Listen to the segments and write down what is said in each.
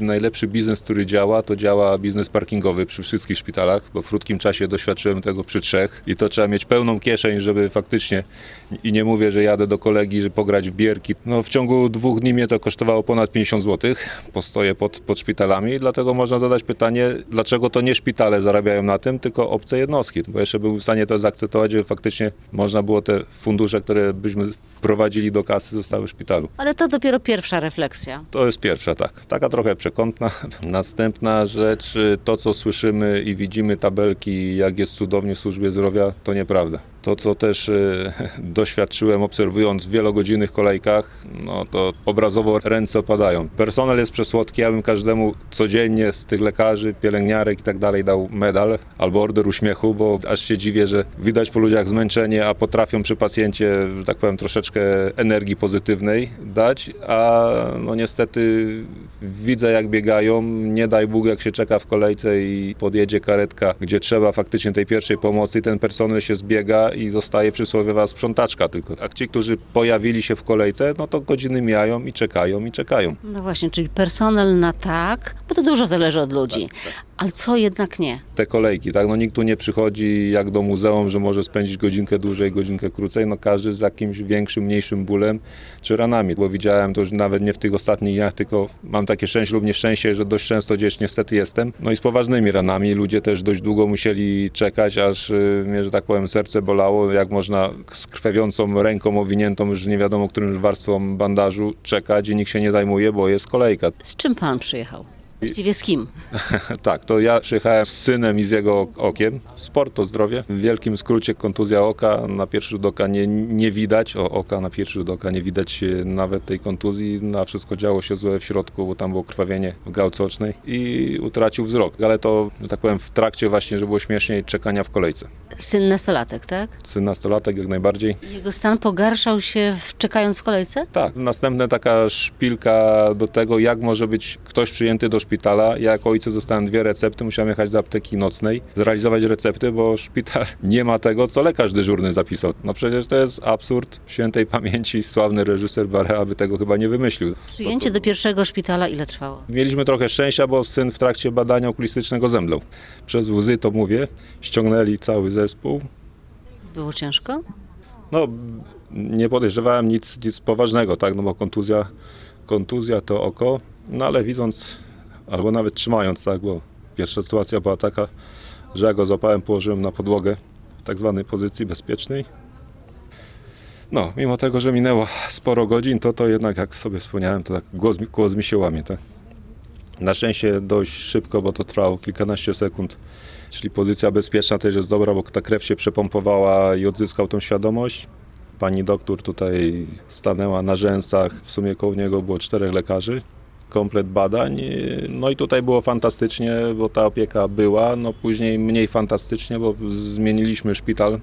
Najlepszy biznes, który działa, to działa biznes parkingowy przy wszystkich szpitalach, bo w krótkim czasie doświadczyłem tego przy trzech i to trzeba mieć pełną kieszeń, żeby faktycznie, i nie mówię, że jadę do kolegi, że pograć w bierki. No w ciągu dwóch dni mnie to kosztowało ponad 50 zł, postoję pod, pod szpitalami i dlatego można zadać pytanie, dlaczego to nie szpitale zarabiają na tym, tylko obce jednostki, bo jeszcze byłbym w stanie to zaakceptować, żeby faktycznie można było te fundusze, które byśmy wprowadzili do kasy, zostały w szpitalu. Ale to dopiero pierwsza refleksja. To jest pierwsza, tak. Taka trochę przekątna. Następna rzecz, to co słyszymy i widzimy tabelki, jak jest cudownie w służbie zdrowia, to nieprawda. To, co też e, doświadczyłem obserwując w wielogodzinnych kolejkach, no to obrazowo ręce opadają. Personel jest przesłodki, ja bym każdemu codziennie z tych lekarzy, pielęgniarek i tak dalej dał medal albo order uśmiechu, bo aż się dziwię, że widać po ludziach zmęczenie, a potrafią przy pacjencie, że tak powiem, troszeczkę energii pozytywnej dać, a no niestety widzę jak biegają, nie daj Bóg jak się czeka w kolejce i podjedzie karetka, gdzie trzeba faktycznie tej pierwszej pomocy i ten personel się zbiega i zostaje przysłowiowa sprzątaczka tylko. A ci, którzy pojawili się w kolejce, no to godziny mijają i czekają i czekają. No właśnie, czyli personel na tak, bo to dużo zależy od ludzi. Ale co jednak nie? Te kolejki, tak, no nikt tu nie przychodzi jak do muzeum, że może spędzić godzinkę dłużej, godzinkę krócej, no każdy z jakimś większym, mniejszym bólem czy ranami, bo widziałem to już nawet nie w tych ostatnich dniach, tylko mam takie szczęście lub nieszczęście, że dość często gdzieś niestety jestem, no i z poważnymi ranami, ludzie też dość długo musieli czekać, aż y, mnie, że tak powiem, serce bolało, jak można z krwawiącą ręką owiniętą już nie wiadomo którym warstwą bandażu czekać i nikt się nie zajmuje, bo jest kolejka. Z czym pan przyjechał? Właściwie z kim? Tak, to ja przyjechałem z synem i z jego okiem. Sport to zdrowie. W wielkim skrócie kontuzja oka na pierwszy rzut oka nie, nie widać. O, oka na pierwszy rzut oka nie widać nawet tej kontuzji. Na wszystko działo się złe w środku, bo tam było krwawienie w gałce ocznej i utracił wzrok. Ale to, że tak powiem, w trakcie właśnie, że było śmieszniej, czekania w kolejce. Syn nastolatek, tak? Syn nastolatek jak najbardziej. Jego stan pogarszał się w, czekając w kolejce? Tak, następna taka szpilka do tego, jak może być ktoś przyjęty do szpitala. Ja jako ojciec dostałem dwie recepty, musiałem jechać do apteki nocnej, zrealizować recepty, bo szpital nie ma tego, co lekarz dyżurny zapisał. No przecież to jest absurd świętej pamięci. Sławny reżyser Barea by tego chyba nie wymyślił. Przyjęcie do pierwszego szpitala ile trwało? Mieliśmy trochę szczęścia, bo syn w trakcie badania okulistycznego zemdlał. Przez łzy to mówię, ściągnęli cały zespół. Było ciężko? No, nie podejrzewałem nic, nic poważnego, tak, no bo kontuzja, kontuzja to oko, no ale widząc, albo nawet trzymając, tak, bo pierwsza sytuacja była taka, że ja go złapałem, położyłem na podłogę w tak zwanej pozycji bezpiecznej. No, mimo tego, że minęło sporo godzin, to to jednak, jak sobie wspomniałem, to tak głos, głos mi się łamie, tak. Na szczęście dość szybko, bo to trwało kilkanaście sekund, czyli pozycja bezpieczna też jest dobra, bo ta krew się przepompowała i odzyskał tą świadomość. Pani doktor tutaj stanęła na rzęsach, w sumie koło niego było czterech lekarzy, komplet badań. No i tutaj było fantastycznie, bo ta opieka była, no później mniej fantastycznie, bo zmieniliśmy szpital,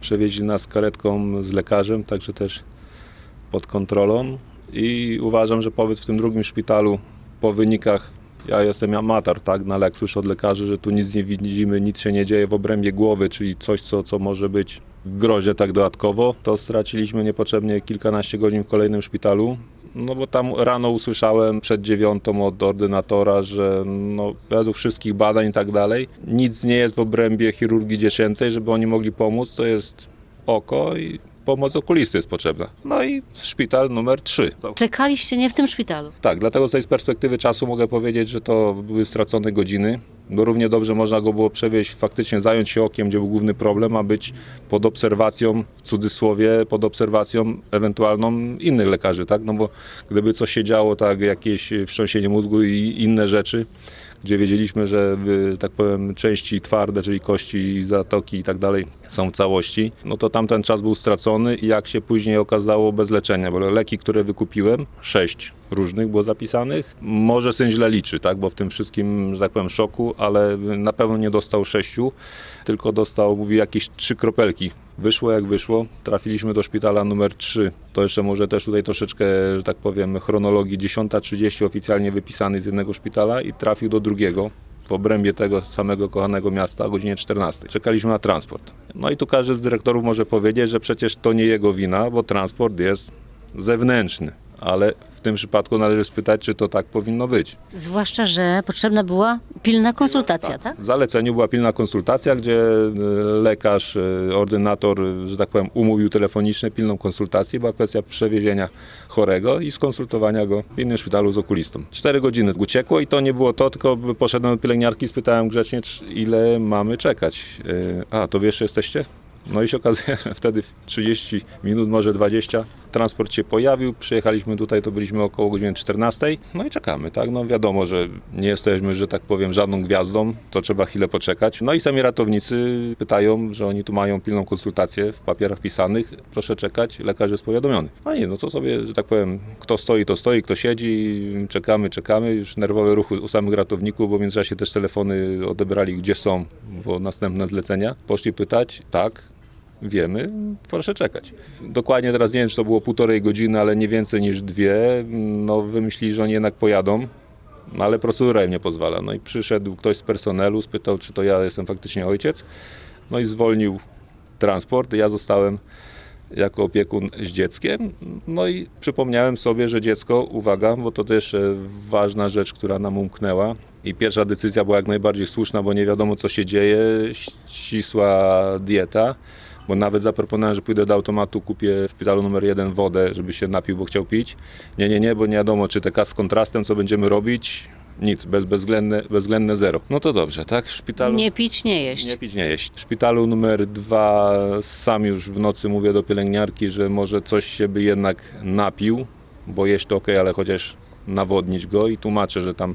przewieźli nas karetką z lekarzem, także też pod kontrolą i uważam, że powiedz w tym drugim szpitalu po wynikach ja jestem amator, tak, no ale jak słyszę od lekarzy, że tu nic nie widzimy, nic się nie dzieje w obrębie głowy, czyli coś, co, co może być w grozie tak dodatkowo, to straciliśmy niepotrzebnie kilkanaście godzin w kolejnym szpitalu. No bo tam rano usłyszałem przed dziewiątą od ordynatora, że no, według wszystkich badań i tak dalej, nic nie jest w obrębie chirurgii dziecięcej, żeby oni mogli pomóc, to jest oko i pomoc okulisty jest potrzebna. No i szpital numer 3. Czekaliście nie w tym szpitalu. Tak, dlatego z tej perspektywy czasu mogę powiedzieć, że to były stracone godziny, bo równie dobrze można go było przewieźć, faktycznie zająć się okiem, gdzie był główny problem, a być pod obserwacją, w cudzysłowie, pod obserwacją ewentualną innych lekarzy, tak? No bo gdyby coś się działo, tak, jakieś wstrząsienie mózgu i inne rzeczy, gdzie wiedzieliśmy, że y, tak powiem części twarde, czyli kości, zatoki i tak dalej są w całości, no to tamten czas był stracony i jak się później okazało bez leczenia, bo leki, które wykupiłem, sześć różnych było zapisanych, może syn źle liczy, tak, bo w tym wszystkim, że tak powiem, szoku, ale na pewno nie dostał sześciu, tylko dostał, mówi, jakieś trzy kropelki Wyszło jak wyszło. Trafiliśmy do szpitala numer 3. To jeszcze może też tutaj troszeczkę, że tak powiem, chronologii. 10.30 oficjalnie wypisany z jednego szpitala i trafił do drugiego w obrębie tego samego kochanego miasta o godzinie 14. Czekaliśmy na transport. No i tu każdy z dyrektorów może powiedzieć, że przecież to nie jego wina, bo transport jest zewnętrzny. Ale w tym przypadku należy spytać, czy to tak powinno być. Zwłaszcza, że potrzebna była pilna konsultacja, tak? W zaleceniu była pilna konsultacja, gdzie e, lekarz, e, ordynator, że tak powiem, umówił telefonicznie pilną konsultację. Była kwestia przewiezienia chorego i skonsultowania go w innym szpitalu z okulistą. Cztery godziny uciekło i to nie było to, tylko poszedłem do pielęgniarki i spytałem grzecznie, ile mamy czekać. E, A, to wiesz, że jesteście? No i się okazuje, że wtedy 30 minut, może 20, transport się pojawił, przyjechaliśmy tutaj, to byliśmy około godziny 14, no i czekamy, tak, no wiadomo, że nie jesteśmy, że tak powiem, żadną gwiazdą, to trzeba chwilę poczekać. No i sami ratownicy pytają, że oni tu mają pilną konsultację w papierach pisanych, proszę czekać, lekarz jest powiadomiony. No i no to sobie, że tak powiem, kto stoi, to stoi, kto siedzi, czekamy, czekamy, już nerwowe ruchy u samych ratowników, bo w międzyczasie też telefony odebrali, gdzie są, bo następne zlecenia. Poszli pytać, tak, Wiemy, proszę czekać. Dokładnie teraz nie wiem, czy to było półtorej godziny, ale nie więcej niż dwie. No wymyślili, że oni jednak pojadą, no, ale procedura im nie pozwala. No i przyszedł ktoś z personelu, spytał, czy to ja jestem faktycznie ojciec. No i zwolnił transport. Ja zostałem jako opiekun z dzieckiem. No i przypomniałem sobie, że dziecko, uwaga, bo to też e, ważna rzecz, która nam umknęła. I pierwsza decyzja była jak najbardziej słuszna, bo nie wiadomo co się dzieje. Ścisła dieta. Bo nawet zaproponowałem, że pójdę do automatu, kupię w szpitalu numer jeden wodę, żeby się napił, bo chciał pić. Nie, nie, nie, bo nie wiadomo, czy te z kontrastem, co będziemy robić. Nic, bez, bezwzględne, bezwzględne zero. No to dobrze, tak? W szpitalu... Nie pić, nie jeść. Nie pić, nie jeść. W szpitalu numer dwa sam już w nocy mówię do pielęgniarki, że może coś się by jednak napił, bo jeść to ok, ale chociaż nawodnić go i tłumaczę, że tam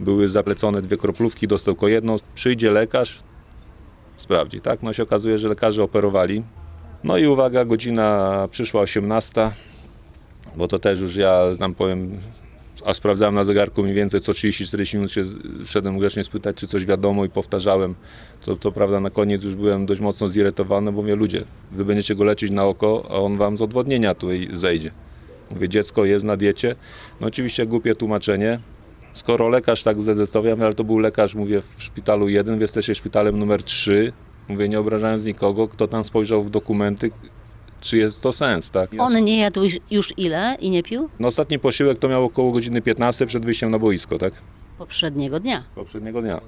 były zaplecone dwie kroplówki, dostał tylko jedną. Przyjdzie lekarz, sprawdzi, tak? No się okazuje, że lekarze operowali. No i uwaga, godzina przyszła 18, bo to też już ja tam powiem, a sprawdzałem na zegarku mniej więcej co 30-40 minut się wszedłem grzecznie spytać, czy coś wiadomo i powtarzałem. To, to prawda, na koniec już byłem dość mocno zirytowany, bo mówię, ludzie, wy będziecie go leczyć na oko, a on wam z odwodnienia tutaj zejdzie. Mówię, dziecko jest na diecie. No oczywiście głupie tłumaczenie. Skoro lekarz tak zdecydował, ja ale to był lekarz, mówię, w szpitalu 1, wy jesteście szpitalem numer 3. Mówię, nie obrażając nikogo, kto tam spojrzał w dokumenty, czy jest to sens, tak? On nie jadł już- już ile i nie pił? No ostatni posiłek to miał około godziny 15 przed wyjściem na boisko, tak? Poprzedniego dnia. Poprzedniego dnia.